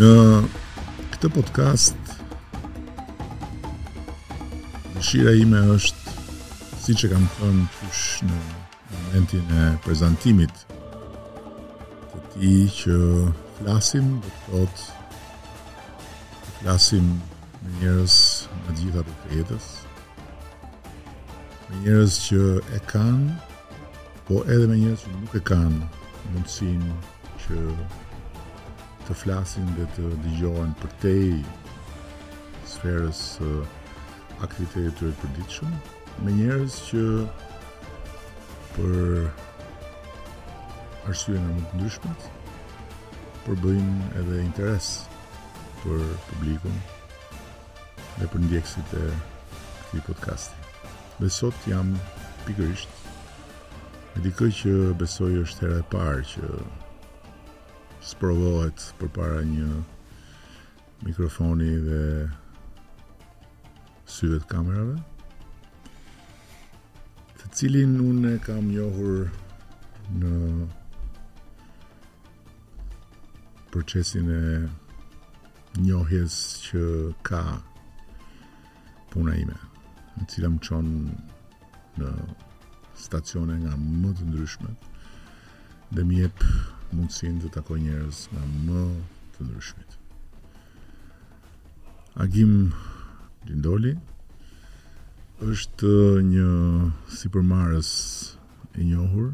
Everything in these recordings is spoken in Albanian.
Në këtë podcast Dëshira ime është siç e kam thënë qysh në momentin e prezantimit të tij që flasim do të thotë flasim me njerëz nga të gjitha anët e jetës me njerëz që e kanë, po edhe me njerëz që nuk e kanë mundësinë që të flasin dhe të dëgjohen përtej sferës së aktivitetit të tyre të përditshëm, me njerëz që për arsye nga më të ndryshmet, përbëjnë edhe interes për publikun, dhe për ndjekësit e këtij podcasti. Dhe sot jam pikërisht me dikë që besoj është hera e parë që sprovohet përpara një mikrofoni dhe syve të kamerave të cilin unë e kam njohur në procesin e njohjes që ka puna ime, e cila më çon në stacione nga më të ndryshmet dhe më jep mundësinë të takoj njerëz nga më të ndryshmit. Agim Lindoli është një sipërmarrës i njohur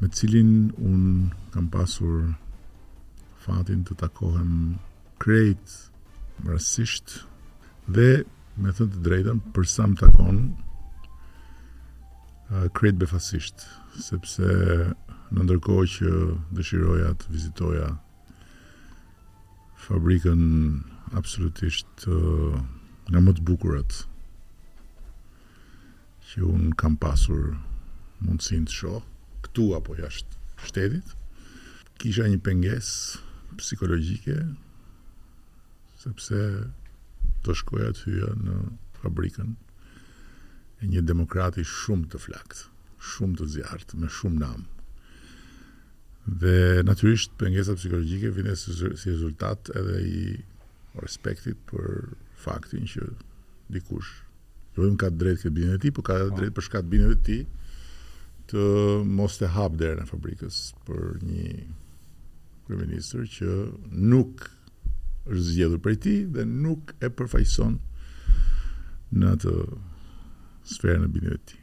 me të cilin unë kam pasur fatin të takohem krejt rastësisht dhe me thënë të drejtën për sa më takon krejt befasisht sepse në ndërkohë që dëshiroja të vizitoja fabrikën absolutisht nga më të bukurat që unë kam pasur mundësinë të shoh, këtu apo jashtë shtetit, kisha një pengesë psikologjike sepse do shkoja të hyja në fabrikën e një demokrati shumë të flaktë, shumë të zjarrtë, me shumë nam. Dhe natyrisht pengesa psikologjike vjen si rezultat edhe i respektit për faktin që dikush. jo vetëm ka të drejtë të ketë bindjet e tij, por ka edhe të drejtë për shkak të bindjeve të tij të mos ta hapë derën e fabrikës për një kryeministër që nuk është zgjedhur prej tij dhe nuk e përfaqëson në atë sferën e bindjeve të tij.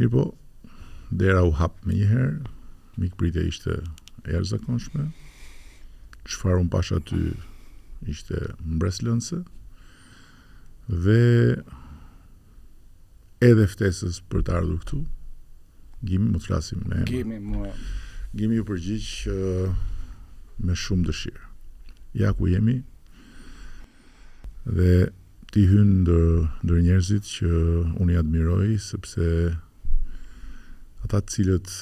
Mirëpo, dera u hap menjëherë, mikpritja ishte e jashtëzakonshme. Çfarë unë pashë aty ishte mbresëlënëse. Dhe edhe ftesës për të ardhur këtu, Gimi mund të flasim me emër. Gimi më Gimi iu përgjigj me shumë dëshirë. Ja ku jemi. Dhe ti hyn ndër ndër njerëzit që unë i admiroj sepse ata të cilët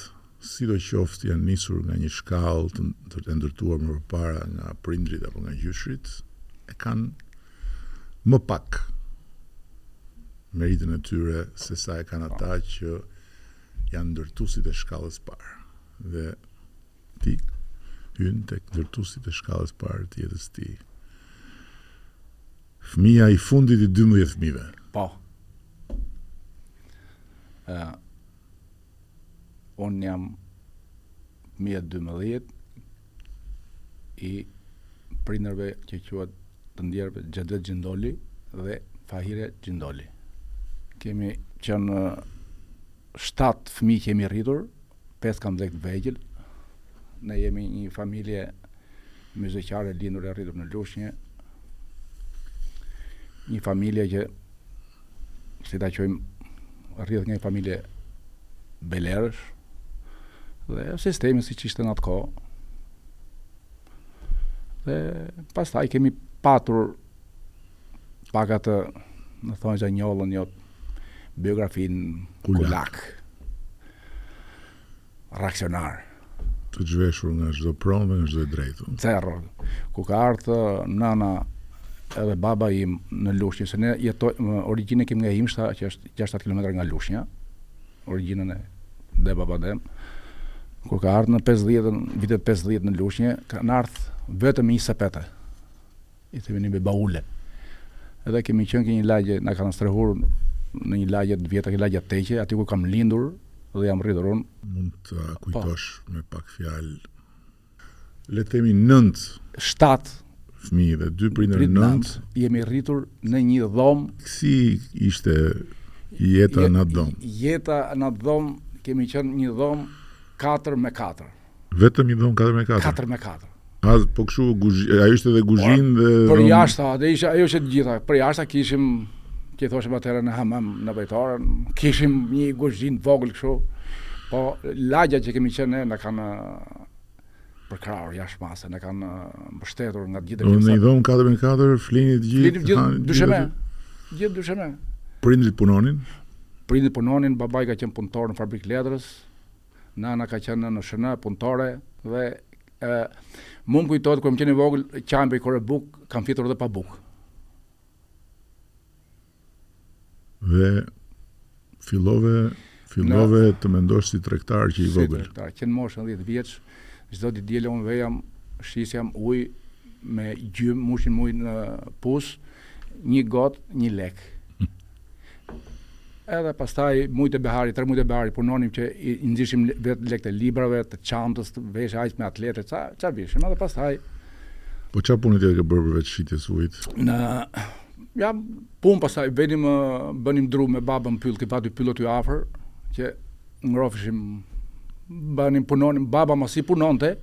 sidoqoftë janë nisur nga një shkallë të të e ndërtuar më përpara nga prindërit apo nga gjyshrit e kanë më pak meritën e tyre sesa e kanë ata që janë ndërtuesit e shkallës së parë dhe Ti hyn tek ndërtuesit e shkallës së parë të jetës, ti. Fëmija i fundit i 12 fëmijëve. Po. Uh, unë jam fëmija i 12 i prindërve që quhen të ndjerëve Xhevdet Xhindoli dhe Fahrije Xhindoli. Kemi qënë shtatë fëmijë që jemi rritur, Pesë kanë vdek të vegjël. Ne jemi një familje myzeqare lindur e rritur në Lushnje. Një familje që si ta quajmë rrjedh nga familje bejlerësh dhe sistemi siç ishte në atë kohë. Dhe pastaj kemi patur Pak atë, si i thonë që njollën në biografi, kulak. Reaksionar. Të zhveshur nga çdo pronë dhe nga çdo e drejtë. Zero, kur ka ardhë nana edhe baba im në Lushnje, se ne jetojmë, origjinën kemi nga Imshta, që është 6 km nga Lushnja, origjinën edhe baba dhe, kur ka ardhë në 50, vitet 50 në Lushnje, kanë ardhë vetëm me një sepete. I themi ne baule. Edhe kemi qenë ke një lagje, na kanë strehuar në një lagje të vjetër, ke lagja Teqe, aty ku kam lindur dhe jam rritur unë. Mund të kujtosh me pak fjalë. Le të themi 9 7 fëmijë dhe dy prindër nëntë. Jemi rritur në një dhomë. Si ishte jeta në atë dhomë? Jeta në atë dhomë kemi qenë një dhomë 4 me 4. Vetëm një dhomë 4 me 4. 4 me 4. A po kshu guzhin, ajo ishte edhe guzhin dhe për jashtë, ajo ishte ajo që të gjitha. Për jashtë kishim ti thoshim atëherë në hamam mbajtëm, kishim një guzhin vogël kështu. Po lagja që kemi qenë ne na kanë përkrahur jashtë masë, na kanë mbështetur nga gjithë këto. Në dhomë 4 me 4 flinit gjithë. Flinim gjithë dysheme. Gjithë dysheme. Prindit punonin? Prindit punonin, babai ka qenë punëtor në fabrikë letrës, Nëna ka qenë në NSHN, punëtore dhe mua më kujtohet kur kam qenë i vogël, qam për kore buk, kam fjetur dhe pa buk. Dhe fillove fillove të mendosh si tregtar që i vogël. Si tregtar, që në moshën 10 vjeç, çdo ditë diele unë vejam, shisjam ujë me gjym, mushjam ujë në pus, një got, një lek. Edhe pastaj mujt e beharit, tre mujt e beharit punonim që i, i nxishim vetë lekët e librave, të çantës, të veshjes me atlete, ça ça vishim. Edhe pastaj Po çfarë pune tjetër ke bërë përveç shitjes ujit? Ne ja pun pastaj venim bënim dru me babën n'pyll, ke patur pyll aty afër që ngrofeshim bënim punonim, baba mbasi punonte,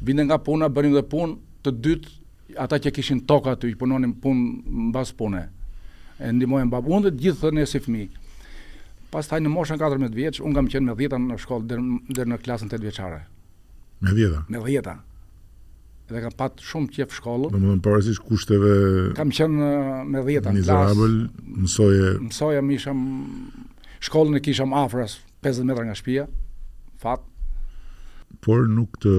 vinte nga puna, bënim dhe punë, të dytë Ata që kishin tokë aty, që punonim punë mbas pune, e ndihmonim babën dhe gjithë ne si fëmijë. Pastaj në moshën 14 vjeç, unë kam qenë me dhjeta në shkollë deri deri në klasën 8 vjeçare. Me dhjeta. Me dhjeta. Dhe kam pat shumë qejf shkollën. Domethënë pavarësisht kushteve Kam qenë eh, me dhjeta në klasë. Mizerabël, mësoje. Mësoja se edhe shkollën e kisham afras. Pesëdhjetë metra nga shtëpia, fat. Por nuk të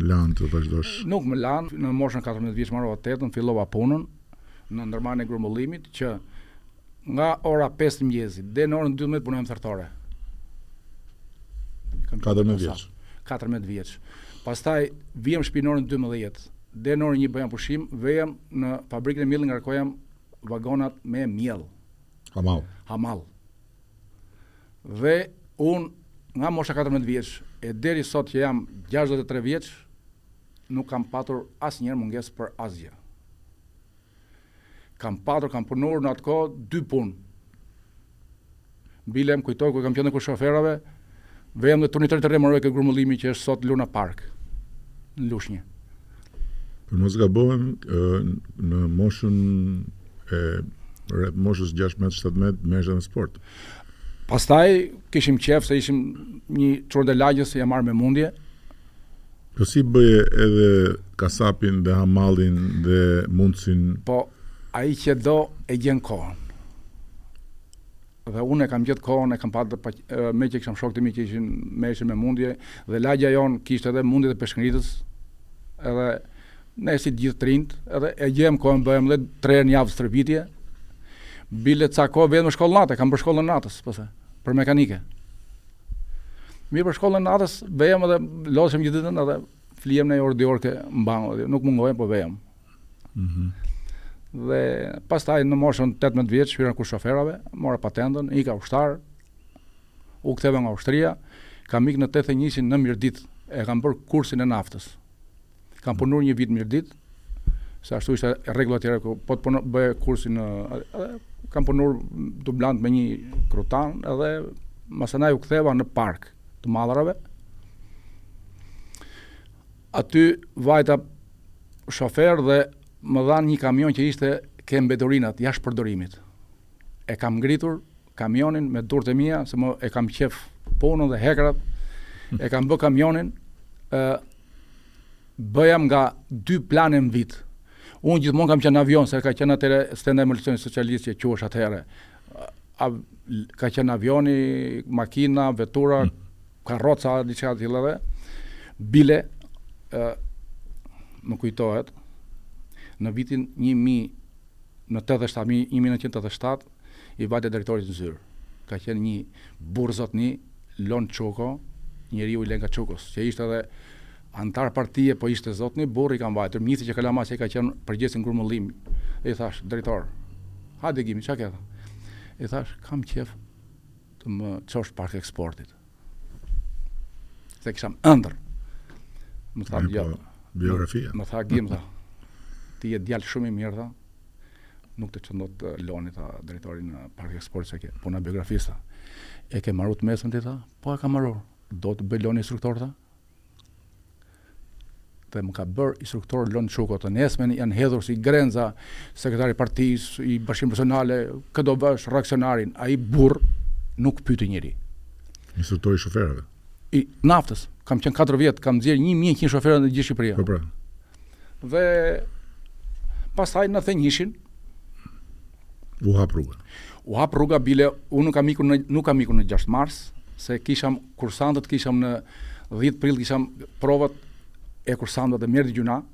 lanë të vazhdosh. Nuk më lanë, në moshën 14 vjeç marova të tetën, fillova punën në ndërmarrjen e grumbullimit që nga ora 5 të mëngjesit deri në orën 12 punojam thertore. 14 vjeç. 14 vjeç. Pastaj vijam shtëpi në orën 12, deri në orën 1 bëjam pushim, vejam në fabrikën e miellit ngarkojam vagonat me miell. Hamall. Hamall. Dhe unë nga mosha 14 vjeç e deri sot që jam 63 vjeç nuk kam patur asnjëherë mungesë për asgjë. Kam patur, kam punuar në atë kohë dy punë. Bile më kujtohet kur kam qenë kur shoferave, Vejam dhe turni tretë rimorkio ke grumullimi që është sot Luna Park, në Lushnje. Po s' gabohem, në moshën e rreth moshës 16-17 merresh me sport. Pastaj kishim qef se ishin një çunat e lagjes që u marr me mundje. Po si bëje edhe kasapin dhe hamallin dhe mundsin? Po ai që do e gjen kohën. Dhe unë e kam gjithë kohën e kam pat meqë kisham shokët e mi që ishin me ishin me mundje dhe lagja jonë kishte edhe mundje dhe peshëngritës edhe ne si gjithë të rinjtë edhe e gjejëm kohën bëjëm dhe tre herë në javë stërvitje bile ca kohë edhe me shkollë nate kam bërë shkollën natës pesë, po për mekanike mirëpo shkollën natës vejem edhe lodheshëm gjithë ditën edhe flijem në orë dhe orë ke banka nuk mungojëm po vejem Mhm. Dhe pastaj në moshën 18 vjeç hyra kurs shoferave, mora patentën, ika ushtar. U ktheva nga ushtria, kam ik në 81-shin në Mirditë, e kam bërë kursin e naftës. Kam punuar një vit Mirditë, se ashtu ishte rregulla atëhera ku po të puno bëje kursin në kam punuar dublant me një krutan edhe masanaj u ktheva në park të mallrave. Aty vajta shofer dhe më dhanë një kamion që ishte ke mbeturinat jashtë përdorimit. E kam ngritur kamionin me duart e mia, se e kam qef punën dhe hekrat. E kam bë kamionin, ë bëjam nga dy plane në vit. Unë gjithmonë kam qenë avion, se ka qenë atëhere stenda e emulacionit socialist që quhesh atëherë. Ka qenë avioni, makina, vetura, mm. Karroca e diçka të tillë, bile, e, më kujtohet, në vitin 1000, në 87, 1987, i vajta drejtorit në zyrë. Ka qenë një burrë zotni, Llon Çuko, njeriu i Lenka Çukos, që ishte edhe antar partije, po ishte zotni burrë, i ka mbajtur, njihja që kalama që ka qenë përgjegjës në grumbullim, i thash, drejtor, hajde Gimi, ça ke tha? I thash, kam qef, Të më çosh park eksportit. Se kisham ëndërr. Më tha jo. Po, biografia. Më tha Gim tha. Ti je djalë shumë i mirë tha. Nuk të çon dot Lloni tha drejtori në park eksportit se ke punë biografista. E ke marrë të mesën ti tha? Po e kam marrë. Do të bëjë Lloni instruktor tha. dhe më ka bërë instruktor Llon Çuko të nesërmen janë hedhur si grenza sekretari i partisë, i bashkimeve profesionale, kë do bësh reaksionarin, ai burrë nuk pyeti njeri. Instruktor i shoferëve. I naftës, kam qenë 4 vjet, kam nxjerr 1100 shoferë në gjithë Shqipërinë. Po pra. Dhe pastaj në 91-shin u hap rruga. U hap rruga bile, unë nuk kam ikur në nuk kam ikur në 6 mars, se kisham Kursantët kisham në dhjetë prill kisham provat e kursantëve më erdh gjynah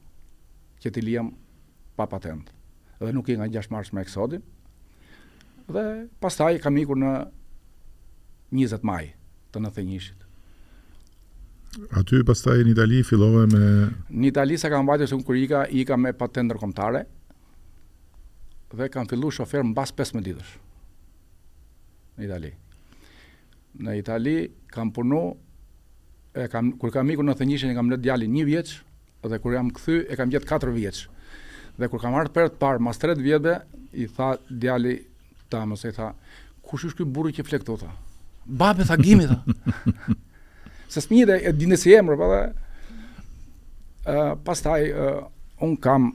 që t'i liam pa patent. Dhe nuk ika 6 mars me eksodin. Dhe pastaj kam ikur në 20 maj të nëntëdhjetenjëshit. Aty pastaj në Itali fillove me... Në Itali sa kam vajtë se unë kur ika, ika me patent nërkomtare dhe kam fillu shofer mbas 15 ditësh në Itali. Në Itali kam punu, e kam, kur kam ikur në nëntëdhjetenjëshin e kam lënë djalin një vjeç, dhe kur jam kthy e kam gjetë 4 vjeç. Dhe kur kam ardhë për t'parë, mas 3 vjetëve, i tha djali të ëmës, i tha, kush është ky burri që fle këtu, tha. Babe, tha Gimi, tha. Se s'më dinte si emër, po dhe, uh, pastaj, uh, unë kam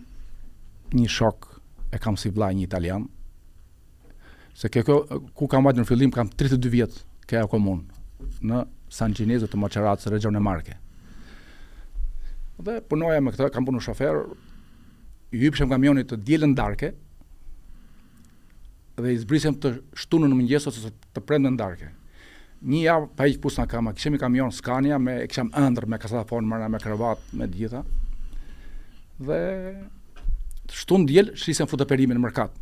një shok, e kam si vla një italian, Se ke, ke ku kam vajtë në fillim, kam 32 vjet ke ajo komunë, në San Ginesio të Maçeratës, regione Marke. Dhe punoja me këta, kam punu shofer, i hypëshem kamionit të dielën darke, dhe i zbrisha të shtunën në mëngjes ose Të premten darke. Një javë pa hequr pucë nga kama. Kishim një kamion Scania me e kishim ëndrr me kasetofon mrena me krevat me të gjitha. Dhe shtun diel shisnin fruta perime në merkat.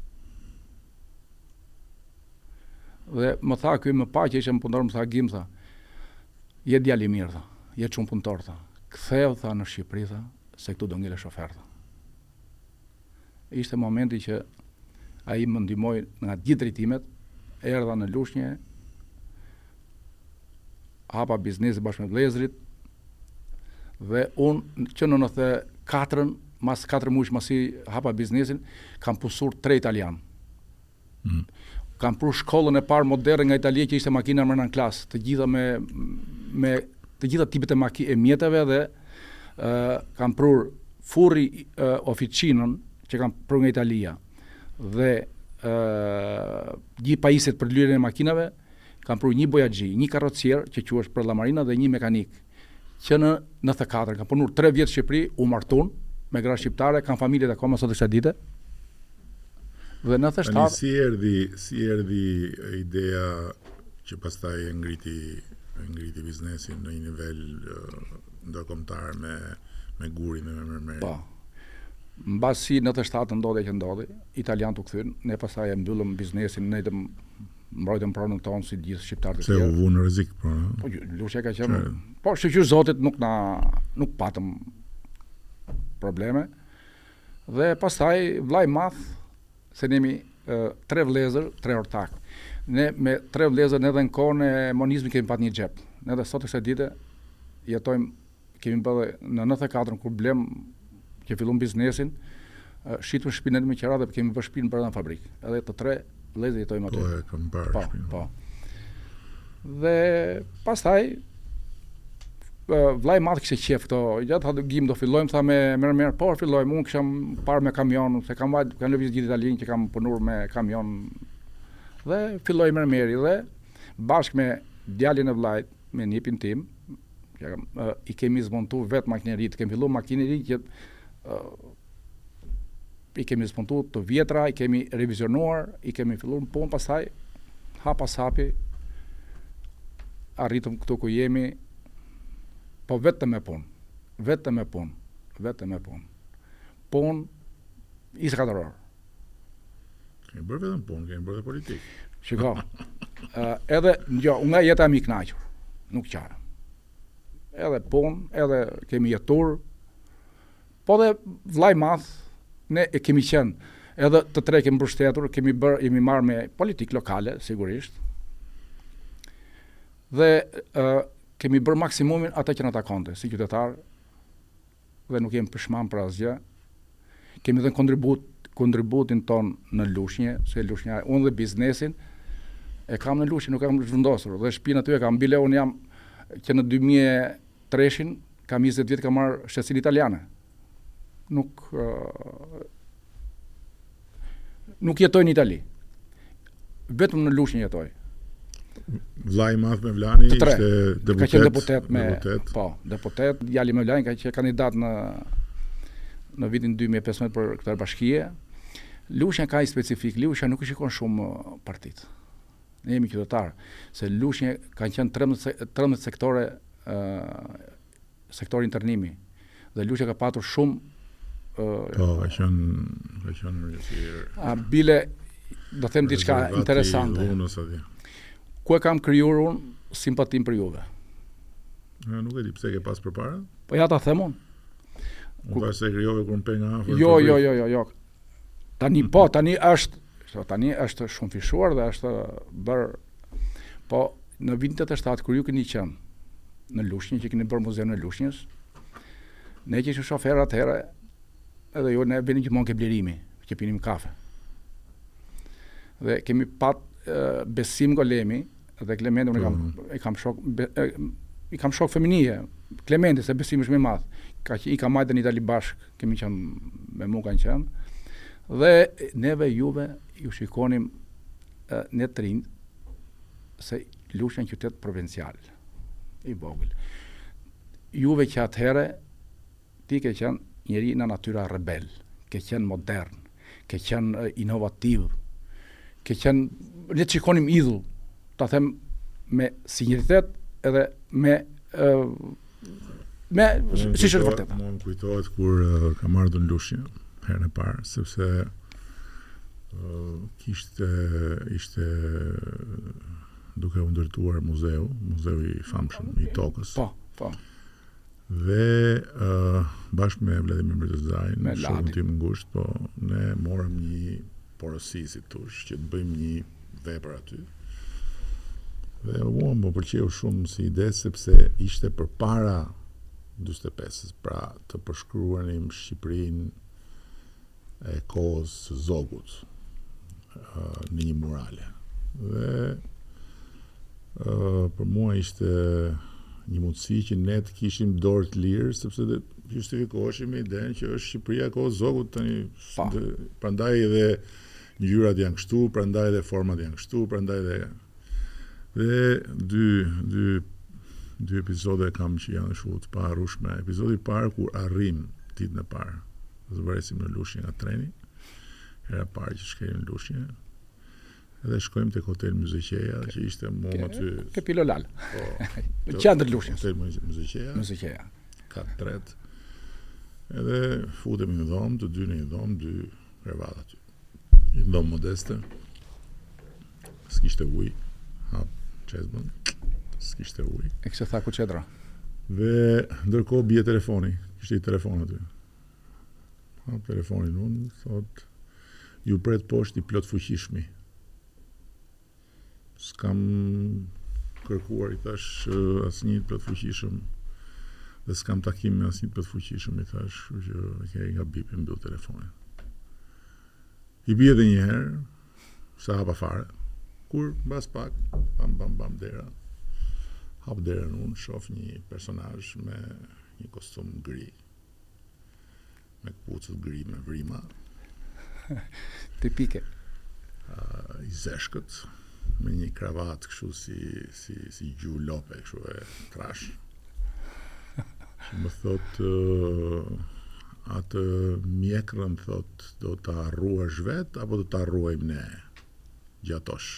Dhe më tha ky më pa që ishte më punëtor më tha Gim tha. Je djalë i mirë tha. Je çun punëtor tha. Kthehu tha në Shqipëri tha se këtu do ngelesh shofer tha. ishte momenti që ai më ndihmoi nga të gjithë drejtimet, erdha në Lushnje, hapa biznesin bashkë me vllezërit, dhe unë që në nëntëdhjetekatrën, mas katër mujsh masi hapa biznesin, kam pasur tre italianë. Kam pru shkollën e parë moderne nga Italia që ishte makina mrena në klasë, të gjitha me me të gjitha tipet e maki, e mjeteve dhe ë kam prur furrin e, oficinën që kam prur nga Italia dhe ë gjithë pajisjet për lyerjen e makinave, kam prur një bojaxhi, një karrocier që quhesh për llamarina dhe një mekanik. që në nëntëdhjetë e katër, kanë punuar tre vjet në Shqipëri, u martuan me gra shqiptare, kanë familjet akoma sot kësaj dite. Dhe në nëntëdhjetë e shtatë. Si erdhi, si erdhi ideja që pastaj e ngriti e ngriti biznesin në një nivel ndërkombëtar me me gurin dhe me mermerin. Po. Mbasi nëntëdhjetë e shtatë ndodhi që ndodhi, italianët u kthyn, ne pastaj e mbyllëm biznesin, ne mbrojtën pronën tonë si të gjithë shqiptarët e tjerë. Se u vu në rrezik, po. Po Lusha ka qenë. Po shqyr Zotit nuk na nuk patëm probleme. Dhe pastaj vllai madh se ne jemi tre vëllezër, tre ortak. Ne me tre vëllezër edhe në kohën e monizmit kemi pat një xhep. Ne edhe sot e kësaj dite jetojmë Kemi bërë në nëntëdhjetë e katër kur blem, që filluam biznesin, shitëm shpinën me qera dhe kemi bërë shpinë brenda në fabrikë. Edhe të tre vëllezër jetojmë aty. Po, e kam bërë. Po, shpinë. po. Dhe pastaj vllai madh kishte qef këto. Ja tha do Gim do fillojmë tha me mermer, po fillojmë. Unë kisha parë me kamion, se kam vajt, kam lëviz gjithë Italinë që kam punuar me kamion. Dhe filloi mermeri dhe bashkë me djalin e vllait, Me nipin tim, i kemi, ë, i kemi zmontuar vetë makineritë, kemi filluar makineritë ë, i kemi zmontuar të vjetra, i kemi revizionuar, i kemi filluar në punë, pastaj hap pas hapi arritëm këtu ku jemi, po vetëm me punë, vetëm me punë, vetëm me punë. Punë 24 orë. Kemi bërë vetëm punë, kemi bërë dhe politikë. Shiko, uh, edhe jo, nga jeta jemi knaqur, nuk qahem. Edhe punë, edhe kemi jetuar, po dhe vllai madh, ne e kemi qenë, edhe të tre kemi mbështetur, kemi bërë, jemi marrë me politikë lokale, sigurisht, dhe uh, kemi bërë maksimumin atë që na takonte, si qytetarë, dhe nuk jemi pishman për asgjë. Kemi dhënë kontribut, kontributin tonë në Lushnje, se Lushnja, unë dhe biznesin e kam në Lushnje, nuk e kam zhvendosur dhe shtëpinë aty e kam bile unë jam që në 2003-shin kam 20 vjet kam marrë shtetësinë italiane. Nuk uh, Nuk jetoj në Itali. Vetëm në Lushnjë jetoj. Vllai madh Mevlani ishte deputet. Ka qenë deputet me deputet. Po, deputet, djali Mevlanit ka qenë kandidat në në vitin 2015 për kryetar bashkie. Lushnja ka një specifik, Lushnja nuk i shikon shumë uh, partit. Ne jemi qytetarë, se Lushnja ka qenë 13, 13 sektore uh, Sektori internimi dhe Lushnja ka patur shumë Po, ka qenë ka qenë vështirë. A bile do të them diçka interesante. Ku e kam krijuar un simpatinë për juve? Ja, nuk e di pse ke pas përpara. Po ja ta them un. Kur ka se krijove kur më pe nga afër. Jo, jo, jo, jo, jo. Tani po, tani është, so, tani është shumë i vështirë dhe është bërë, po në vitin 87, kur ju këni qënë në Lushnjë, që këni bërë muzeun e Lushnjës, ne qeshëm shoferë atëherë, edhe ju na vinit gjithmonë ke Blerimi, që pinim kafe. Dhe kemi pat Besim Golemi, dhe Klementi unë kam mm. e kam shok be, e, i kam shok fëmijërie Klementi se Besimi është më i madh ka që i kam mbajtë në Itali bashk Kemi qenë me mua kanë qenë dhe neve juve ju shikonim me trend se Lushnja qytet provincial i vogël. Juve që atëherë ti ke qenë njeri nga natyra rebel, ke qenë modern, ke qenë inovativ, ke qenë, ne të shikonim idhull, ta them me sinqeritet edhe me me si është e vërteta. Mua më kujtohet kur kam ardhur në Lushnjë herën e parë, sepse kishte ishte duke u ndërtuar muzeu, muzeu i famshëm i tokës. Po, po. Dhe bashkë me Vladimir Myrtezain, me shokun tim të ngushtë, po ne morëm një porosi si dysh që të bëjmë një vepër aty. Dhe mua më pëlqeu shumë si ide sepse ishte përpara 45-së, pra të përshkruanim Shqipërinë e kohës së Zogut në një murale. Dhe për mua ishte një mundësi që ne të kishim dorë të lirë, sepse dhe justifikoheshim me idenë që është Shqipëria e kohës Zogut, të një, pa. prandaj edhe ngjyrat janë kështu, prandaj edhe format janë kështu, prandaj edhe... Dhe dy, dy, dy epizode kam që janë shumë të paharrueshme. Epizodi i parë kur arrijmë ditën e parë, Dhe zbresim në Lushnje nga treni, hera e parë që shkelim në Lushnje, dhe shkojmë tek hotel Myzeqeja, që ishte mu aty... Te Pilo Lala. Po, në qendër Lushnjës. Hotel Myzeqeja. Myzeqeja. Kati tretë. Edhe futemi në dhomë, të dy në një dhomë, dy krevate aty. Një dhomë modeste. S'kishte ujë. Hap çezmën. S'kishte ujë. E kështë tha ku qedra. Dhe ndërkohë bie telefoni. Kishte një telefon aty. Hap telefonin unë, thotë, ju pret poshtë i plotfuqishmi. S'kam kërkuar, i thashë, asnjë të plotfuqishëm dhe s'kam takim me asnjë të plotfuqishëm, i thashë, kështu që e ke gabim dhe mbyll telefonin. I bie edhe një herë, s'e hapa fare, kur mbas pak, pam, pam, pam, dera, hap derën unë, shof një personazh me një kostum gri, Me këpucët gri me vrima. Tipike. Uh, I zeshkët, me një kravatë kështu si, si, si gju lope, kështu e trashë. Që më thotë, uh, atë mjekrën thotë, do ta rruash vetë, apo do ta rruajmë ne? gjatosh.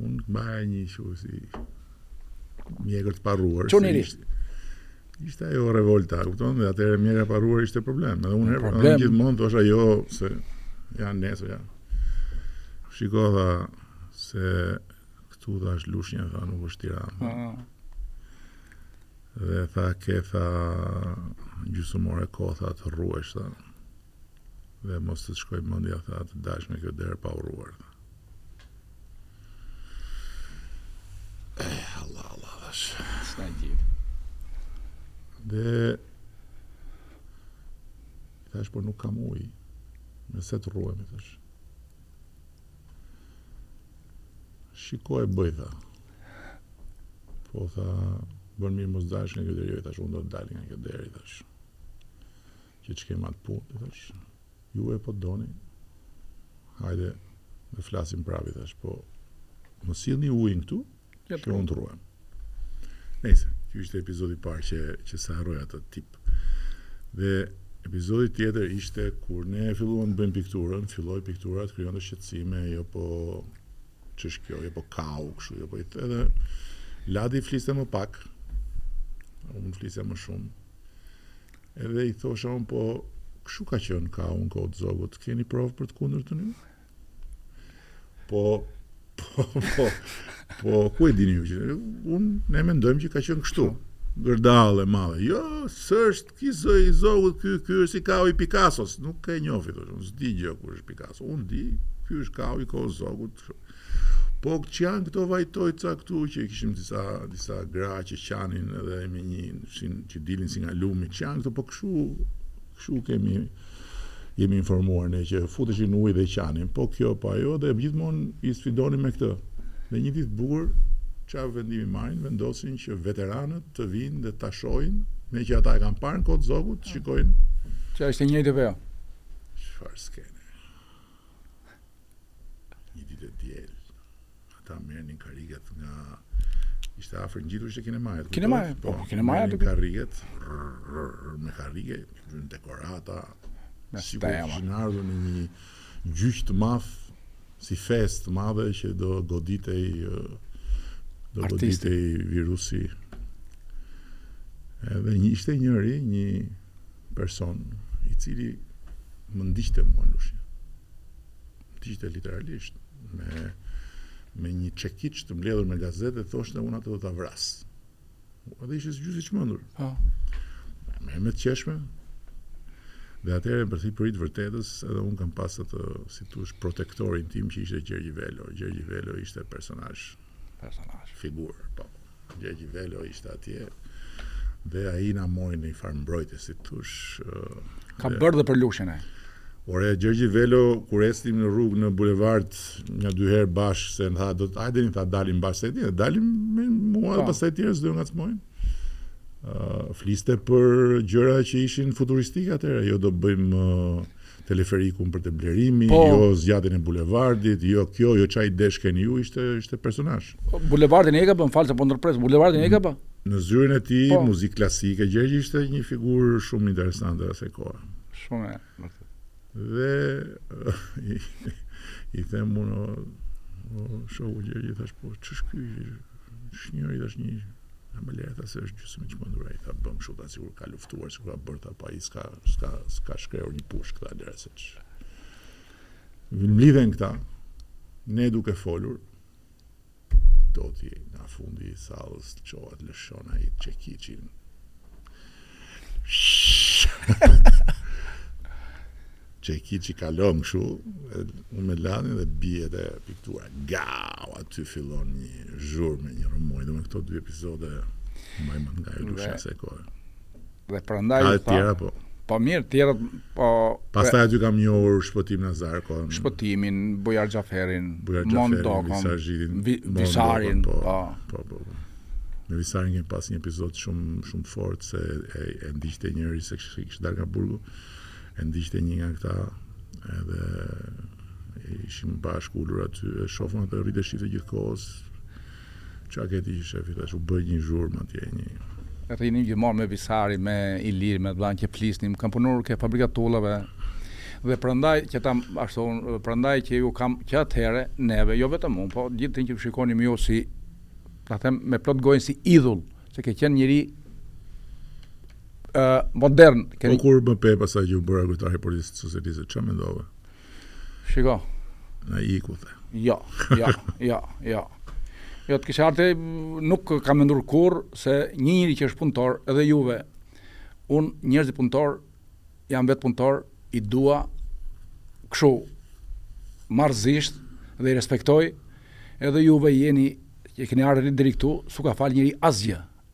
Unë mbaja një kështu si mjekër të parruar. Qënë i ri, ishte, ishte ajo revolta, kupton, dhe atëherë mjekra e parruar ishte problem. Edhe unë gjithmonë thosha jo se ja nesër ja. Shiko tha se këtu tha është Lushnja, tha nuk është Tiranë. Ah, ah. Dhe tha ke tha gjysmë ore kohë tha të rruhesh, tha. Dhe mos të shkojë mëndja tha të dalësh nga kjo derë pa u rruar tha. Eh, Allah, Allah, thashë. Ç'na gjeti. Dhe i thashë, po nuk kam ujë. Me se të rruhem, i thashë. Shiko e bëj, tha. Po, tha, bën mirë mos dalësh nga kjo derë, jo, i thashë, unë do të dal nga kjo derë, i thashë. Që ç'ke me atë punë, i thashë, ju e po doni, hajde dhe flasim prapë, i thashë, po më sillni ujin këtu, që po, unë të rruhem. Nejse, kjo ishte episodi i parë që, që s'e harroj atë tip. Dhe episodi tjetër ishte kur ne filluam të bëjmë pikturën, filloj piktura të krijonte shqetësime, jo po ç'është kjo, jo po kau kështu, jo po i të edhe, Ladi fliste më pak, unë flisja më shumë, Edhe i thosha unë po kështu ka qenë kau në kohë të Zogut, keni provë për të kundërtën ju? Po, po, po, po, ku e dini ju që, unë ne mendojmë që ka qenë kështu, gërdallë e madhe, jo, s'është ky i Zogut, ky, ky është i kau i Picassos, nuk e njoh, i thashë unë, s'di gjë kush është Picasso, unë di, ky është kau i kohës Zogut, thashë unë. Po ç'janë këto vajtojca këtu që kishim disa disa gra që qanin edhe me një shin që dilnin si nga lumi. Ç'janë këto po kshu kshu kemi jemi informuar ne që futeshin në ujë dhe qanin. Po kjo po ajo dhe gjithmonë i sfidonim me këtë. Dhe një ditë të bukur çfarë vendimi marrin, vendosin që veteranët të vinë dhe ta shohin, meqë ata e kanë parë në kohë të Zogut, të shikojnë që është e njëjtë apo jo? Çfarë skene. Një ditë e diel. Ata merrnin karriget nga ishte afër ngjitur ishte kinemaja. Kinemaja, po, po kinemaja me karriget, me karrige, me dekorata. Me sikur kishin ardhur në një gjyq të madh si festë të madhe që do goditej do goditej virusi. Edhe një ishte njëri, një person i cili më ndiqte mua në Lushnje. Më ndiqte literalisht me me një çekiç të mbledhur me gazetë thoshte unë atë do ta vras. Po edhe ishte gjysmë i çmendur. Po. Me me qeshme. Dhe atëherë për hir të së vërtetës, edhe un kam pas atë, si thuash, protektorin tim që ishte Gjergj Velo. Gjergj Velo ishte personazh. Personazh. Figurë, po. Gjergj Velo ishte atje dhe ai na mori në një farë mbrojtje si thuash. Ka bërë dhe për Lushnjën ai. Ore Gjergji Velo kur ecnim në rrugë në bulevard nja dy herë bashkë se tha do të hajde tha dalim bashkë se dhe dalim me mua dhe po. pastaj tjerë s'do ngacmojnë. Uh, fliste për gjëra që ishin futuristike atëherë, jo do bëjmë uh, teleferikun për te Blerimi, po, jo zgjatjen e bulevardit, jo kjo, jo ça deshe ti, ishte ishte personazh. Po, bulevardin e ka bën fal se po ndërpres, bulevardin e ka bën. Në zyrën e tij, po. muzikë klasike, Gjergji ishte një figurë shumë interesante asaj kohe. Shumë e. Dhe i, i them unë, o, o shoku që i thash po ç'është ky? Ç'njeri thashë një E mo lere tha se është gjysëm i çmendur ai tha bën kështu tha sikur ka luftuar sikur ka bërë tha po ai s'ka s'ka s'ka shkrehur një pushkë tha lere se ç. Mblidhen këta ne duke folur do ti nga fundi i sallës çohet lëshon ai çekiçin. çekiçi kalon kështu, unë mënjanohem dhe bie te piktura. Gau, aty fillon një zhurmë një rrëmujë, dhe këto dy epizode, mbaj mend nga Lushnja asaj kohe. Dhe prandaj... Ka dhe tjera, po. Po mirë, tjera, po... Pastaj aty kam njohur Shpëtim Nazarko, Shpëtimin, Bujar Xhaferrin, Bujar Xhaferrin, Visar Zhitin, Visarin, po, po, po, po, po. Me Visarin kemi pas një epizod shumë, shumë të fortë, se e, e, e ndiqte njëri se kishte, kishte dalë nga burgu. E ndiqte një nga këta edhe ishim bashkë ulur aty, e shof unë atë rrinte e shifte gjithë kohës, ça ke ti që shef, thash, u bë një zhurmë atje, një... Rrinim gjithmonë me Visarin, me Ilirin, me vllanë që flisnim, kam punuar ke fabrika e tullave, dhe prandaj që ta ashtu, prandaj që ju kam që atëherë neve, jo vetëm unë, po gjithë që ju shikonim ju si, ta them me plot gojën si idhull, se ke qenë njeri, uh, modern. Keni... Po kur më pe pasaj që u bëra kryetar i Partisë Socialiste, që me ndove? Shiko. Në i ku the. Jo, jo, jo, jo. Jo, të kisha ardhë, nuk kam mendur kurrë se një njëri që është punëtor, edhe juve, unë njerëzit punëtorë, jam vetë punëtor, i dua, kshu, marrëzisht, dhe i respektoj, edhe juve jeni, që keni ardhë deri këtu, s'u ka falë njëri asgjë,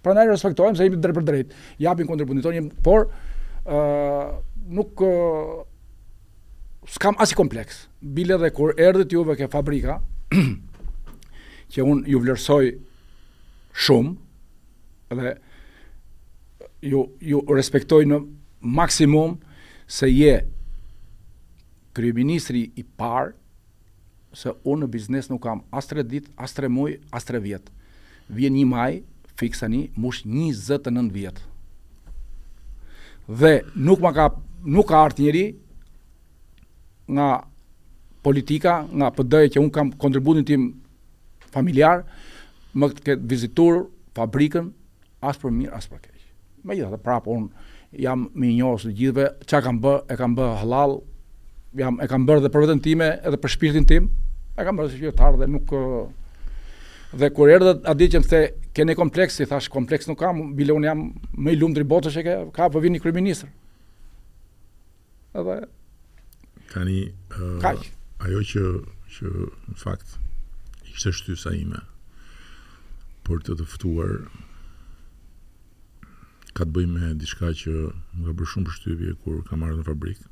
Prandaj respektohemi se jemi drejtpërdrejt. Japim kontributin tonë, por ë uh, nuk uh, s'kam asnjë kompleks. Bile dhe kur erdhët juve ke fabrika, që unë ju vlerësoj shumë dhe ju ju respektoj në maksimum se je kryeministri i parë se unë në biznes nuk kam as tre ditë, as tre muaj, as tre vjet. Vjen një maj, fiks tani, mbush 29 vjet. Dhe nuk ma ka nuk ka ardhur njëri nga politika, nga PD-ja që unë kam kontributin tim familjar, më ketë vizitur fabrikën As për mirë as për keq. Megjithatë, prapë unë jam mirënjohës të gjithëve, çka kam bë, e kam bë hallall, jam e kam bërë dhe për veten time, edhe për shpirtin tim, e kam bërë si qytetar dhe nuk Dhe kur erdhë a di që më the, ke një kompleks, i thash, kompleks nuk kam, bile unë jam më i lumturi i botës që ke, ka, po vini kryeministër. Edhe tani uh, ajo që që në fakt ishte shtysa ime për të të ftuar ka të bëjë me diçka që më ka bërë shumë përshtypje kur kam ardhë në fabrikë.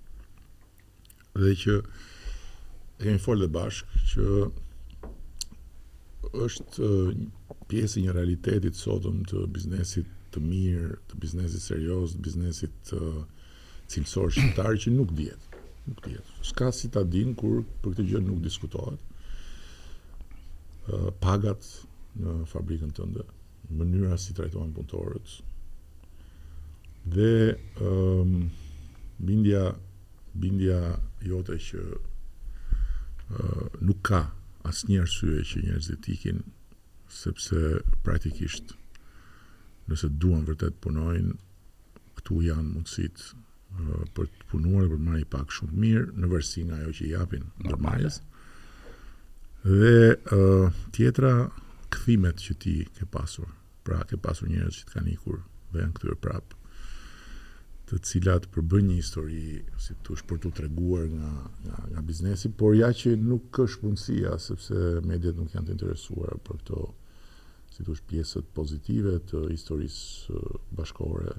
Dhe që e kemi folë dhe bashkë që është pjesë e një realiteti të sotëm të biznesit të mirë, të biznesit serioz, të biznesit të Cilësor shqiptar që nuk dihet. Nuk dihet. S'ka si ta dinë kur për këtë gjë nuk diskutohet. Pagat në fabrikën tënde, mënyra si trajtohen punëtorët. Dhe um, bindja bindja jote që uh, nuk ka asnjë arsye që njerëzit të ikin sepse praktikisht nëse duan vërtet punojnë Këtu janë mundësitë për të punuar dhe për të marrë një pagë shumë të mirë, në varësi nga ajo që i japin ndërmarrjes. Dhe tjetra, kthimet që ti ke pasur. Pra, ke pasur njerëz që të kanë ikur dhe janë kthyer prapë të cilat përbëjnë një histori, si të thuash, për të treguar nga, nga, nga biznesi, por ja që nuk është mundësia, sepse mediat nuk janë të interesuara për këto si të thuash pjesët pozitive të historisë bashkëkohore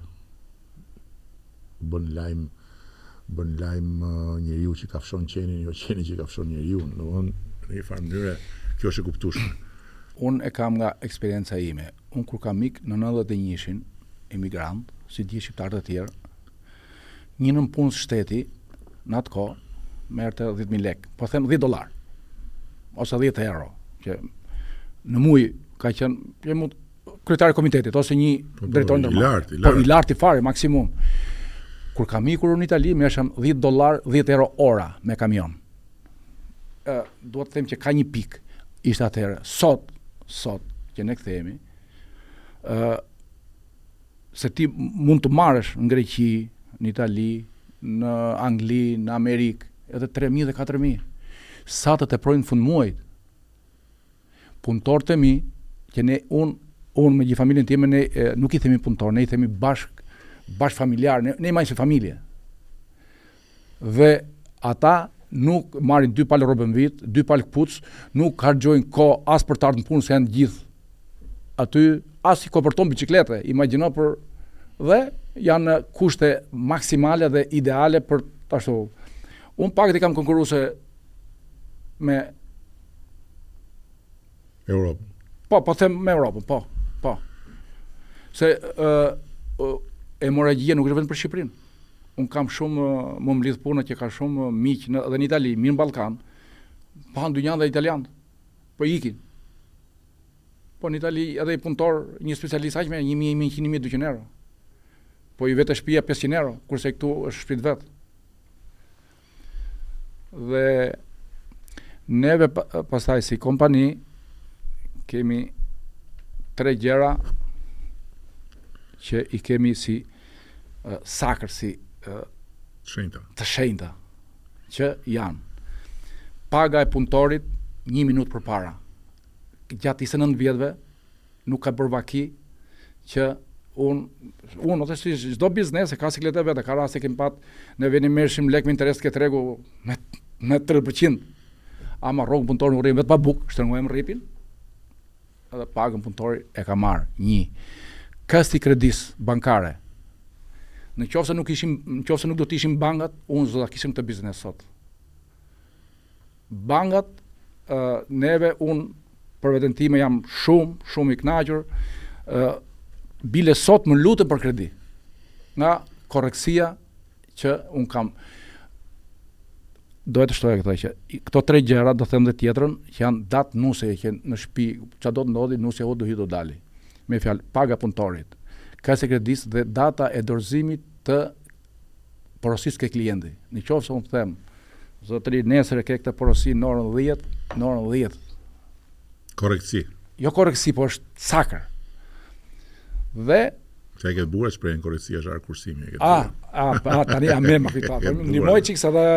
bën lajm bën lajm njeriu që kafshon qenin, jo qeni që kafshon njeriu, domethënë në një farë mënyre kjo është e kuptueshme. Unë e kam nga eksperienca ime. Unë kur kam ik në nëntëdhjetë e njëshin, emigrant, si gjithë shqiptarë të tjerë, Një nënpunës shteti në atë kohë merrte dhjetë mijë lekë, po them dhjetë dollarë ose dhjetë euro, që në muaj ka qenë kryetari i komitetit ose një po, po, drejtor ndërmarrjes. I lartë, i lartë. Po i lartë fare maksimum. Kur kam ikur në Itali, merrsha 10 dollar, 10 euro ora me kamion. Ë, dua të them që kaq një pikë ishte atëherë. Sot, sot që ne kthehemi, ë se ti mund të marrësh në Greqi, në Itali, në Angli, në Amerikë, edhe 3.000 dhe 4.000. Sa të teprojnë fund muajit. Punëtorët e mi, që ne, unë, unë me gjithë familjen time, ne e, nuk i themi punëtor, ne i themi bashk, bashk familjar, ne, ne i mbaj si familje. Dhe ata nuk marrin dy palë rroba në vit, dy palë këpucë, nuk harxhojnë kohë as për të ardhur në punë se janë të gjithë aty, as i kopërton biçiklete, imagjino për dhe janë në kushte maksimale dhe ideale për ashtu. Unë pak i kam konkurruese me Europën. Po, po them me Europën, po. Po. Se ë uh, hemoragjia nuk është vetëm për Shqipërinë. Un kam shumë më lidh puna që kam shumë miq në edhe në Itali, mirë në Ballkan. Po në dynja dhe italianët. Po ikin. Po në Itali edhe një punëtor, një specialist aq merr 1100-1200 euro. Po i vete shtëpia 500 euro, kurse këtu është në shtëpi të vet. Dhe neve pastaj si kompani kemi tre gjëra që i kemi si uh, sakra, si uh, shenjta. të shenjta, që janë paga e punëtorit një minutë përpara, gjatë 29 vjetve, Nuk ka bërë vaki që unë, unë ose si çdo biznes e ka sikletet e veta, ka raste kemi pat ne, vinim merrshim lek me interes te tregu me me 3% Ama rrogën punëtorit nuk rrim vetë pa buk, shtrëngojmë rripin. Edhe pagën punëtori e ka marr. Një. Kësti i kredisë bankare. Në qoftë se nuk ishim, në qoftë se nuk do të ishin bankat, unë s'do ta kishim këtë biznes sot. Bankat neve un për veten time jam shumë shumë i kënaqur ë bile sot më luten për kredi nga korrektësia që un kam do të shtoja këto që këto tre gjëra do them dhe tjetrën që janë datë nuseje që në shpi ça do të ndodhi nusja do dali me fjalë paga punëtorit kësti kredisë dhe data e dorëzimit të porosisë ke klienti. Në qoftë se unë të them, zotëri, nesër e ke këtë porosi në orën 10, në orën 10. Korrektësi. Jo korrektësi, po është sakër. Dhe Sa e ke bura shprehën korreksi është arkursimi e ke. Ah, ah, ah, tani jam më këtu apo. Ndihmoj çik se dhe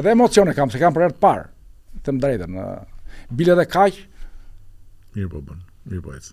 edhe emocione kam, se kam për herë të parë. Të drejtën. Bile dhe kaq. Mirë po bën. Mirë po ecë.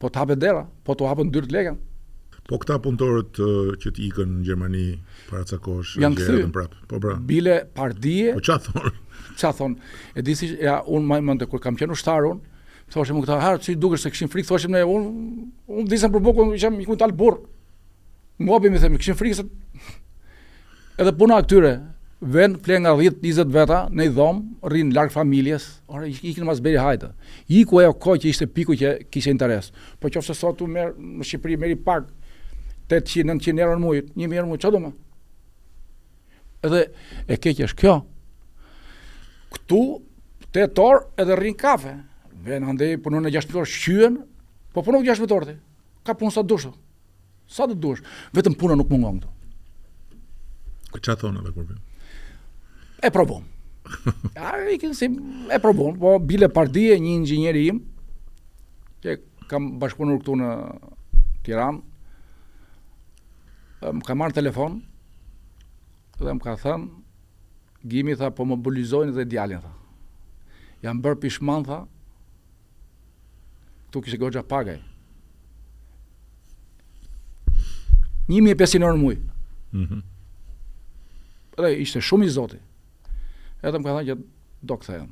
Po të hapet dera, po t'u hapën dyrt lekën. Po këta punëtorët që të ikën në Gjermani para ca kohësh, janë kthyer prap. Po pra. Bile pardje. Po çfarë thon? Çfarë thon? E di si, a mban mend kur kam qenë ushtar un, thoshim këta, ha si dukesh se kishim frikë, thoshim ne un un disa për bukun që jam ikun tal burr. Ngopi më themi, kishim frikë se Edhe puna e këtyre ven flen nga 10 20 veta në një dhomë, rrin larg familjes, ora ikin mas beri hajtë. Iku ajo kohë që ishte piku që kishte interes. Po qoftë se ti merr në Shqipëri më i pak 800 900 euro në muaj, 1000 euro në muaj, çfarë do më? Edhe e keq është kjo. Këtu tetë orë edhe rrin kafe. Ven andej punon 16 orë shqyen, po puno 16 orë. Ka punë sa dush. Sa do të duash, vetëm puna nuk mungon këtu. Po çfarë thonë ata kur vjen? E provon. Ja, ikën, si e provon, po bile pardje një inxhinjeri im, që kam bashkëpunuar këtu në Tiranë, më ka marrë telefon, dhe më ka thënë, Gimi tha, po mobilizojnë dhe djalin tha. Jam bërë pishman tha, Ktu kishte goxha pagë ai. 1500 euro në muaj. Mhm. Mm Edhe ishte shumë i zoti. Edhe më ka thënë që do kthehem.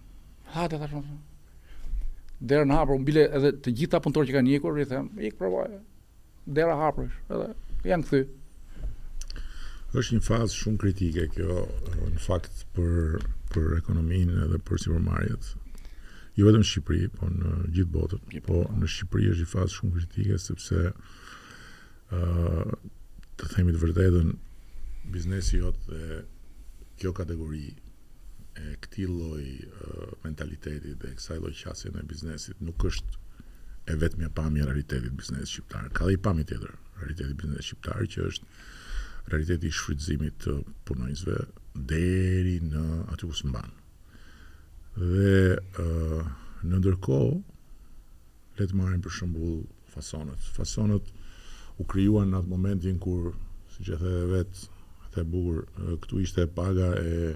Hajde thashë. Derën hapur, unë bile edhe të gjithë punëtorët që kanë ikur, i them, ik provoje. dera hapur është edhe janë kthy. Është një fazë shumë kritike kjo në fakt për për ekonominë edhe për sipërmarrjet. Jo vetëm në Shqipëri, po në gjithë botën. Po në Shqipëri është një fazë shumë kritike sepse ë uh, të themi të vërtetën biznesi jot dhe kjo kategori e këtij lloj mentaliteti dhe kësaj lloj qasjeje në biznes nuk është e vetmja pamje e realitetit të biznesit shqiptar. Ka dhe i pamje tjetër e realitetit të biznesit shqiptar që është realiteti i shfrytëzimit të punonjësve deri në aty ku s'mban. Dhe ne ndërkohë Le të marrim për shembull fasonët. Fasonët u krijuan në atë momentin kur, siç e the dhe vetë, the bukur, këtu ishte paga e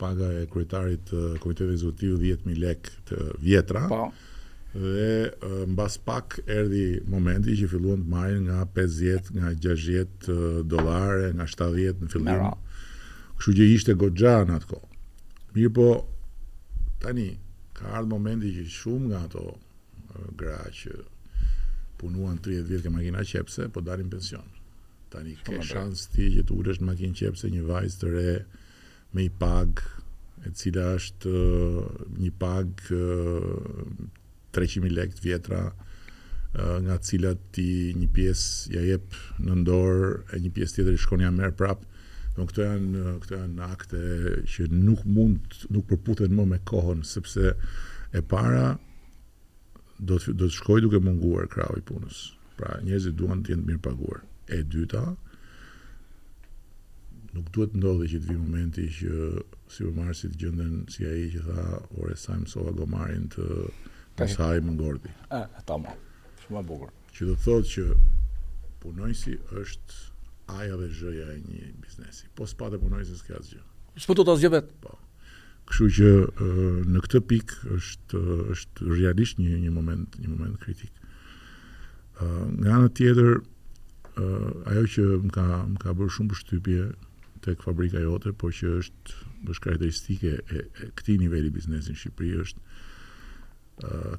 paga e kryetarit të Komitetit Ekzekutiv 10000 lekë të vjetra. Po. Dhe mbas pak erdhi momenti që filluan të marrin nga 50, nga 60 dollarë, nga 70 në fillim. Kështu që ishte goxha në atë kohë. Mirëpo, tani, Ka ardhur momenti që shumë nga ato gra që punuan 30 vjet ke makina qepse po dalin në pension. Tani ke shans ti që të ulesh në makinë qepse një vajzë të re me i pag e cila është një pag 300.000 lekë të vjetra nga të cilat ti një pjesë ja jep në dorë e një pjesë tjetër i shkon ja merr prapë. Domthonë këto janë këto janë akte që nuk mund nuk përputhen më me kohën sepse e para do të do të shkojë duke munguar krahu i punës. Pra njerëzit duan të jenë të mirëpaguar. E dyta, nuk duhet të ndodhi që të vi momenti që sipërmarrësit të gjenden si ai që tha ore sa e mësova gomarin të mos hajë më ngordi. E, e tamam, shumë e bukur. Që do të thotë që punonjësi është aja dhe zhëja e një biznesi. Po s'pate punonjësin s'ke asgjë. S'prodhon dot asgjë vetë. Po. Kështu që në këtë pikë është është realisht një një moment, një moment kritik. Ë nga ana tjetër, ë ajo që më ka më ka bërë shumë përshtypje tek fabrika jote, por që është është karakteristike e, e këtij niveli biznesi në Shqipëri është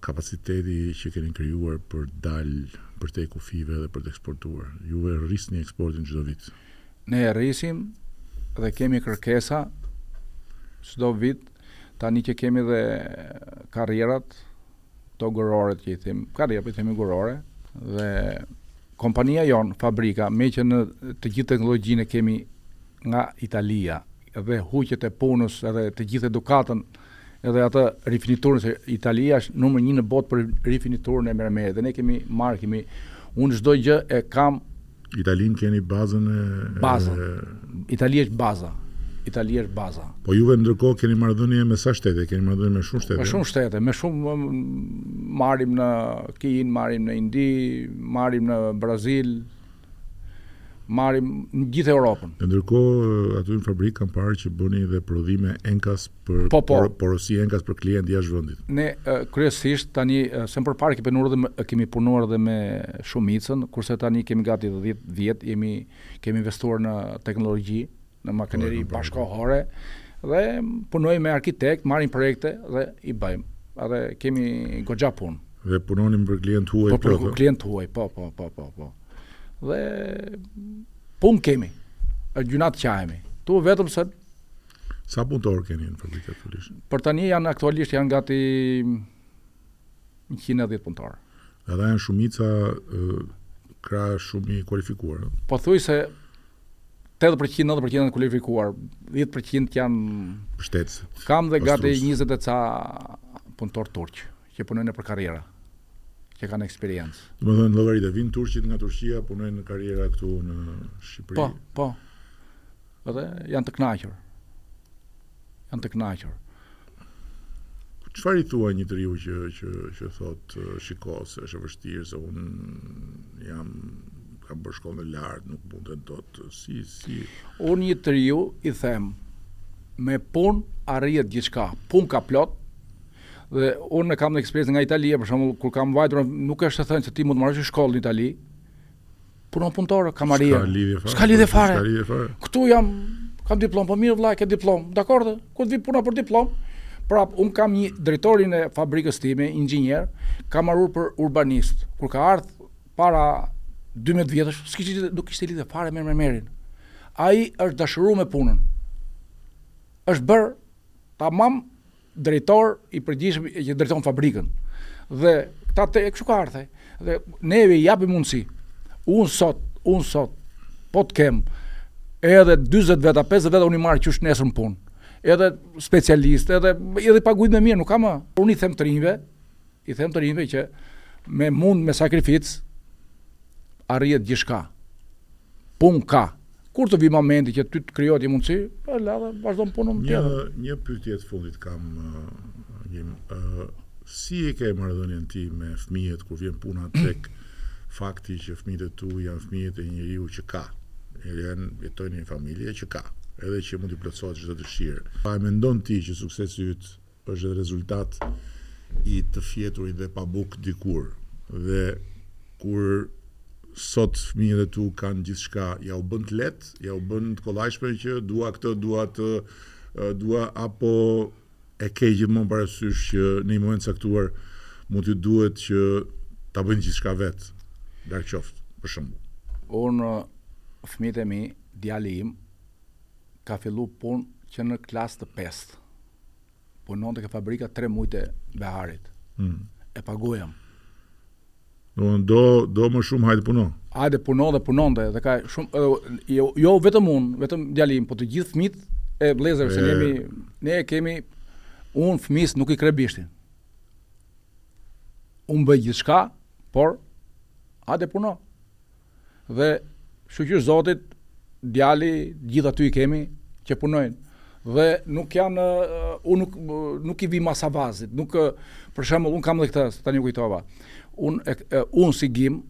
kapaciteti që keni krijuar për të dalë përtej kufijve dhe për të eksportuar. Ju e rrisni eksportin çdo vit. Ne e rrisim dhe kemi kërkesa çdo vit, tani që kemi dhe karrierat, ato guroret që i them, karriera po i themi gurore dhe kompania jonë, fabrika, meqë ne të gjithë teknologjinë e kemi nga Italia, dhe huqet e punës edhe të gjithë edukatën edhe atë rifiniturën se Italia është numër një në botë për rifiniturën e mermerit dhe ne kemi marrë kemi unë çdo gjë e kam Italinë keni bazën e bazën Italia është baza Italia është baza. Po juve ndërkohë keni marrëdhënie me sa shtete? Keni marrëdhënie me shumë shtete. Me shumë shtete, me shumë marrim në Kinë, marrim në Indi, marrim në Brazil, marrim në gjithë Europën. E ndërkohë aty në fabrikë, kam parë që bëni dhe prodhime enkas për po, po. Por, porosi enkas për klientë jashtë vendit. Ne kryesisht tani se më përpara kemi punuar dhe kemi punuar dhe me shumicën, kurse tani kemi gati 10 vjet, jemi kemi investuar në teknologji, në makineri bashkëkohore dhe punojmë me arkitektë, marrim projekte dhe i bëjmë. Edhe kemi goxha punë. Dhe punoni për klientë huaj po, për klientë huaj, po, po, po, po, po. Dhe punë kemi. Është gjynah të qahemi. Këtu vetëm se Sa punëtorë keni në fabrikë aktualisht? Për tani janë aktualisht janë gati njëqind e dhjetë punëtorë. Ata janë shumica krah shumë i kualifikuar. Pothuajse 80% 90% janë kualifikuar, 10% janë shtesë. Kam dhe gati 20 e ca punëtorë turq që punojnë për karriera që kanë eksperiencë. Domethënë llogarite, vijnë turqit nga Turqia, punojnë në karriera këtu në Shqipëri. Po, po. Dhe janë të kënaqur. Janë të kënaqur. Çfarë i thua një të riu që që që thot shiko se është e vështirë se unë jam kam bërë shkollën e lartë, nuk mund të dot si si unë një të riu i them me punë arrihet gjithçka. Punë ka plot. Dhe unë e kam në eksperiencë nga Italia, për shembull, kur kam vajtur nuk është e thënë se ti mund të marrësh shkollë në Itali, Punon punëtor, kamarier. S'ka lidhje fare. S'ka lidhje fare. S'ka lidhje fare. Këtu jam, kam diplomë, po mirë vëlla, e ke diplomë. Dakord, kur të vijë puna për diplomë. Pra, unë kam një drejtorin e fabrikës time, inxhinier, ka mbaruar për urbanist. Kur ka ardh para 12 vjetësh, s'kishte nuk kishte lidhje fare me mermerin. Ai është dashuruar me punën. Është bërë tamam drejtor i përgjithshëm që drejton fabrikën. Dhe këta të e kështu ka ardhur. Dhe neve i japim mundësi. Unë sot, unë sot, po të kem edhe 20 veta, 50 veta unë i marr qysh nesër në punë. Edhe specialist, edhe, edhe i paguaj më mirë, nuk ka më. Unë i them të rinjve, I them të rinjve që me mund me sakrificë arrihet gjithçka. Punë ka. Kur të vijë momenti që ty të krijohet një mundësi, po, la dhe vazhdon punën tjetër. Një një pyetje të fundit kam një uh, si e ke marrëdhënien ti me fëmijët kur vjen puna tek fakti që fëmijët e tu janë fëmijët e njeriu që ka. Edhe janë jetojnë në një familje që ka, edhe që mund t'i plotësohet çdo dëshirë. A e mendon ti që suksesi yt është edhe rezultat i të fjeturit dhe pa bukë dikur. Dhe kur sot fëmijët e tu kanë gjithçka, ja u bën të lehtë, ja u bën të kollajshme që dua këtë, dua atë, dua apo e ke gjithmonë parasysh që në një moment caktuar mund t'i duhet që ta bëjnë gjithçka vet. Larg qoftë, për shembull. Unë fëmijët e mi, djali im ka fillu punë që në klasë të pestë. punonte ke fabrika tre mujtë e beharit. Mm. E paguajam. Do do do më shumë hajde puno. Hajde puno dhe punonte dhe ka shumë jo, jo vetëm un, vetëm djali im, po të gjithë fëmijët e vëllezërve se jemi ne e kemi un fëmijës nuk i kreh bishtin. Un bëj gjithçka, por hajde puno. dhe shyqyr Zotit djali gjithë aty i kemi që punojnë dhe nuk janë unë nuk nuk i vij mas avazit, nuk për shembull un kam edhe këtë tani u kujtova. Un un si Gim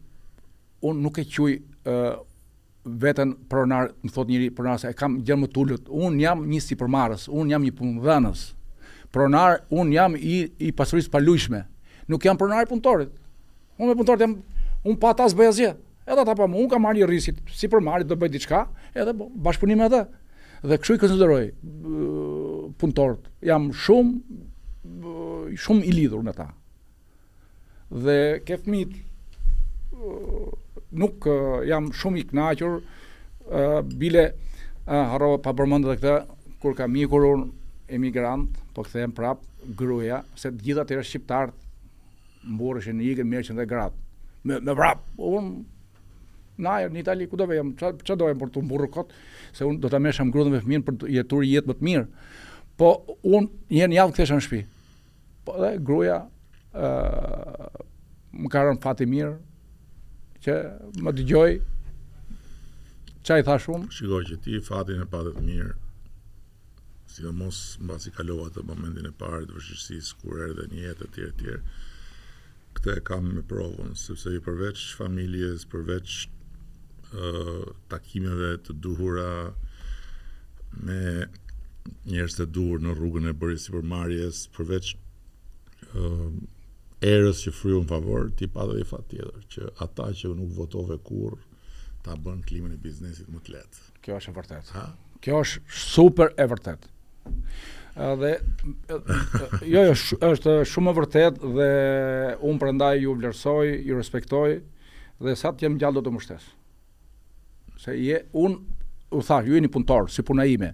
un nuk e quj veten pronar, më thot njëri pronar se e kam gjënë më të ulët. Un jam një sipërmarrës, un jam një punëdhënës. Pronar un jam i i pasurisë paluajtshme. Nuk jam pronar i punëtorit. Unë me punëtorët jam, unë pa ata s'bëj asgjë. Edhe ata pa mua, unë kam marrë një rrisk, sipërmarrje, do bëj diçka, edhe po, bashkëpunim me ata. Dhe kështu i konsideroj punëtorët. Jam shumë, shumë i lidhur me ta. Dhe ke fëmijët, nuk jam shumë i knaqër, bile, harrova pa përmend dhe këtë, kur kam ikur unë, emigrant, po kthehem prap, gruaja, se të gjithë atëherë shqiptarët mburreshin, iknin, merrshin dhe gratë. Me, me vrap, unë na erdh, në Itali, ku do vejëm, ça dojm për t'u mburrur kot, se unë do ta merrsha gruan dhe fëmijën për të jetuar jetë më të mirë. Po, unë një një javë kthehesha në shpi. Po, dhe gruja, uh, më ka rënë fat i mirë, që më dëgjoi, ça i thashë shumë. Shiko që ti fatin e pate të mirë, sidomos mbasi kalove atë momentin e parë të vështirësisë kur erdhe një jetë etj etj. Këtë e kam me prova, sepse ju përveç familjes, përveç uh, takimeve të duhura me njerëz të duhur në rrugën e bërjes së sipërmarrjes, përveç uh, erës që fryu në favor, ti pate dhe fat tjetër, që ata që nuk votove kurrë, ta bën klimën e biznesit më të lehtë. Kjo është e vërtet. Ha? Kjo është super e vërtet. Dhe, jo, jo, është shumë e vërtet dhe unë prandaj ju vlerësoj, ju respektoj dhe sa të jem gjallë do t'ju mbështes. Se je, unë, u thash, ju jeni punëtor, si puna ime.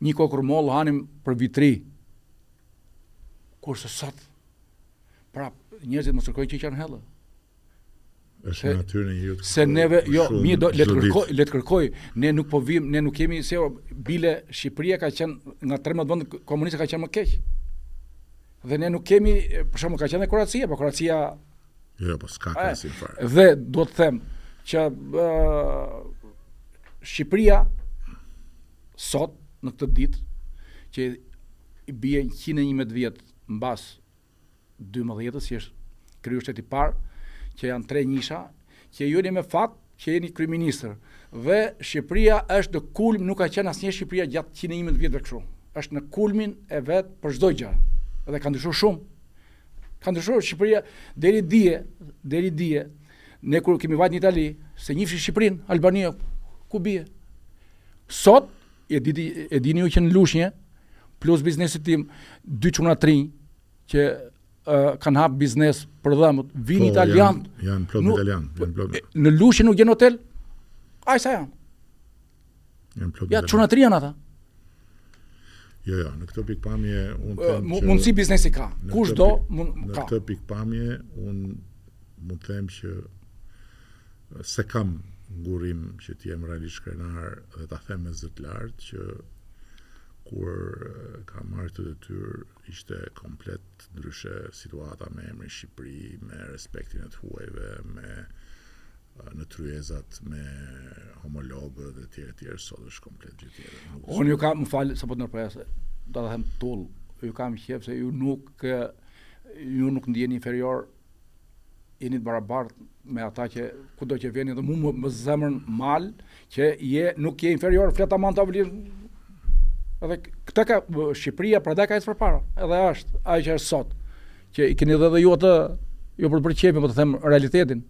Një kokërr mollë hanim për Vit të Ri. Kurse sot prap njerëzit më kërkojnë që kanë halle. Është në natyrë të njeriut. Se neve, jo, mirë do, le të kërkojë, le të kërkojë, ne nuk po vim, ne nuk kemi, se jo, bile, Shqipëria ka qenë, nga 13 vende komuniste ka qenë më keq. Dhe ne nuk kemi, për shembull, ka qenë dhe Kroacia, po Kroacia Jo, po s'ka krahasim fare. Dhe do të them që uh, Shqipëria sot në këtë ditë që i bie 111 vjet mbas 12-s, që është kriju shteti i parë, që janë tre njisha, që ju jeni me fat që jeni kryeministër dhe Shqipëria është në kulm, nuk ka qenë asnjëherë Shqipëria gjatë 111 vjetëve kështu. Është në kulmin e vet për çdo gjë. Dhe ka ndryshuar shumë. Ka ndryshuar Shqipëria deri dje, deri dje. Ne kur kemi vajt në Itali, s'e njifshin Shqipërinë, Albania ku bie. Sot e dini e dini ju që në Lushnje plus biznesit tim dy çuna të rinj që kanë hap biznes për dhëmbët, vijnë plot italianë. Janë plot italianë, janë plot. Në Lushnje nuk gjen hotel, aq sa janë. Janë plot. Ja çuna të rinj janë ata. Jo, jo, në këtë pikpamje unë them që mundsi biznesi ka. Kush do mund ka. Në këtë pikpamje unë mund të them që s'e kam ngurrim që të jem realisht krenar dhe ta them me zë të lartë që kur kam marrë këtë detyrë Ishte komplet ndryshe situata me emrin Shqipëri, me respektin e të huajve, me në tryezat me homologë dhe të tjera e të tjera sot është komplet gjë tjetër. Nuk Unë ju kam, më fal, se po të ndërpres se, do ta them tullë, ju kam qef se ju nuk, ju nuk ndiheni inferior jeni të barabartë me ata që kudo që veni dhe mu më, ma bën zemrën mal që je, nuk je inferior fleta man të avlirë edhe këtë ka Shqipëria prandaj ka ec përpara edhe është ajo që është sot që i keni dhe dhe ju atë jo për të përqepur po të them realitetin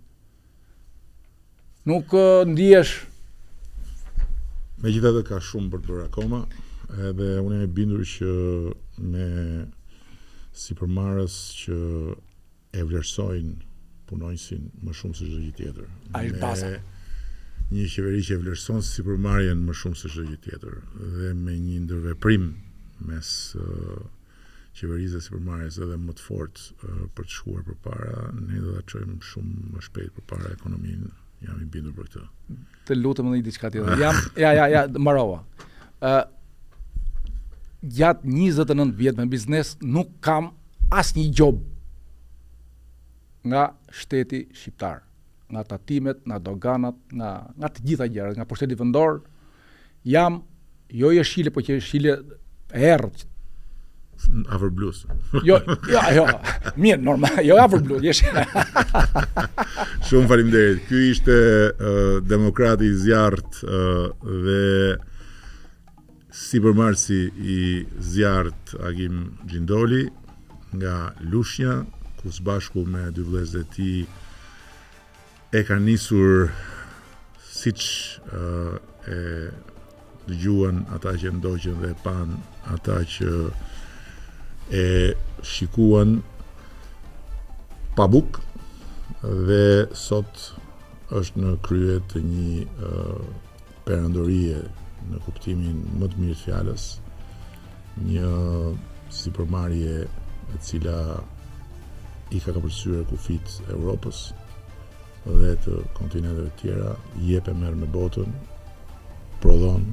Nuk ndihesh. Megjithatë ka shumë për të bërë akoma, edhe unë jam i bindur që me sipërmarrës që e vlerësojnë punonjësin më shumë se çdo gjë tjetër. Ai është baza. Me një qeveri që e vlerëson sipërmarrjen më shumë se çdo gjë tjetër dhe me një ndërveprim mes qeverisë dhe sipërmarrjes edhe më të fortë për të shkuar përpara, ne do ta çojmë shumë më shpejt përpara ekonominë, jam i bindur për këtë. Të lutem edhe një diçka tjetër. Jam ja ja ja mbarova. Ë uh, gjatë 29 vjet me biznes nuk kam asnjë gjobë nga shteti shqiptar. nga tatimet, nga doganat, nga nga të gjitha gjërat, nga pushteti vendor, jam jo jeshile, po jam jeshile e errët. Afër blus. Jo, jo, jo. Mirë, normal, jo afër blus, jesh. Shumë faleminderit. Ky ishte uh, demokrati i zjarrtë uh, dhe Sipërmarrësi i zjarrtë Agim Xhindoli nga Lushnja, ku së bashku me dy vëllezërit e tij e ka nisur siç e dëgjuan ata që e ndoqën dhe e panë ata që e shikuan pa bukë dhe sot është në krye të një Perandorie në kuptimin më të mirë të fjalës, një sipërmarrje e cila i ka kapërcyer kufijtë e Europës dhe të kontinenteve të tjera, jep e merr me botën, prodhon,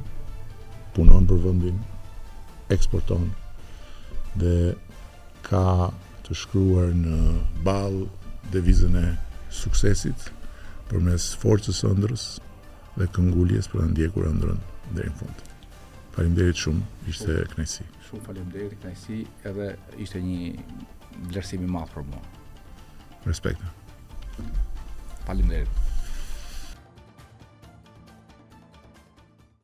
punon për vendin, eksporton dhe ka të shkruar në ballë devizën e suksesit përmes forcës së ëndrrës, dhe këmbënguljes për ta ndjekur ëndrrën deri në fund. Faleminderit shumë, ishte kënaqësi. Shumë faleminderit, kënaqësi, edhe ishte një vlerësim i madh për mua. Respekte. Faleminderit.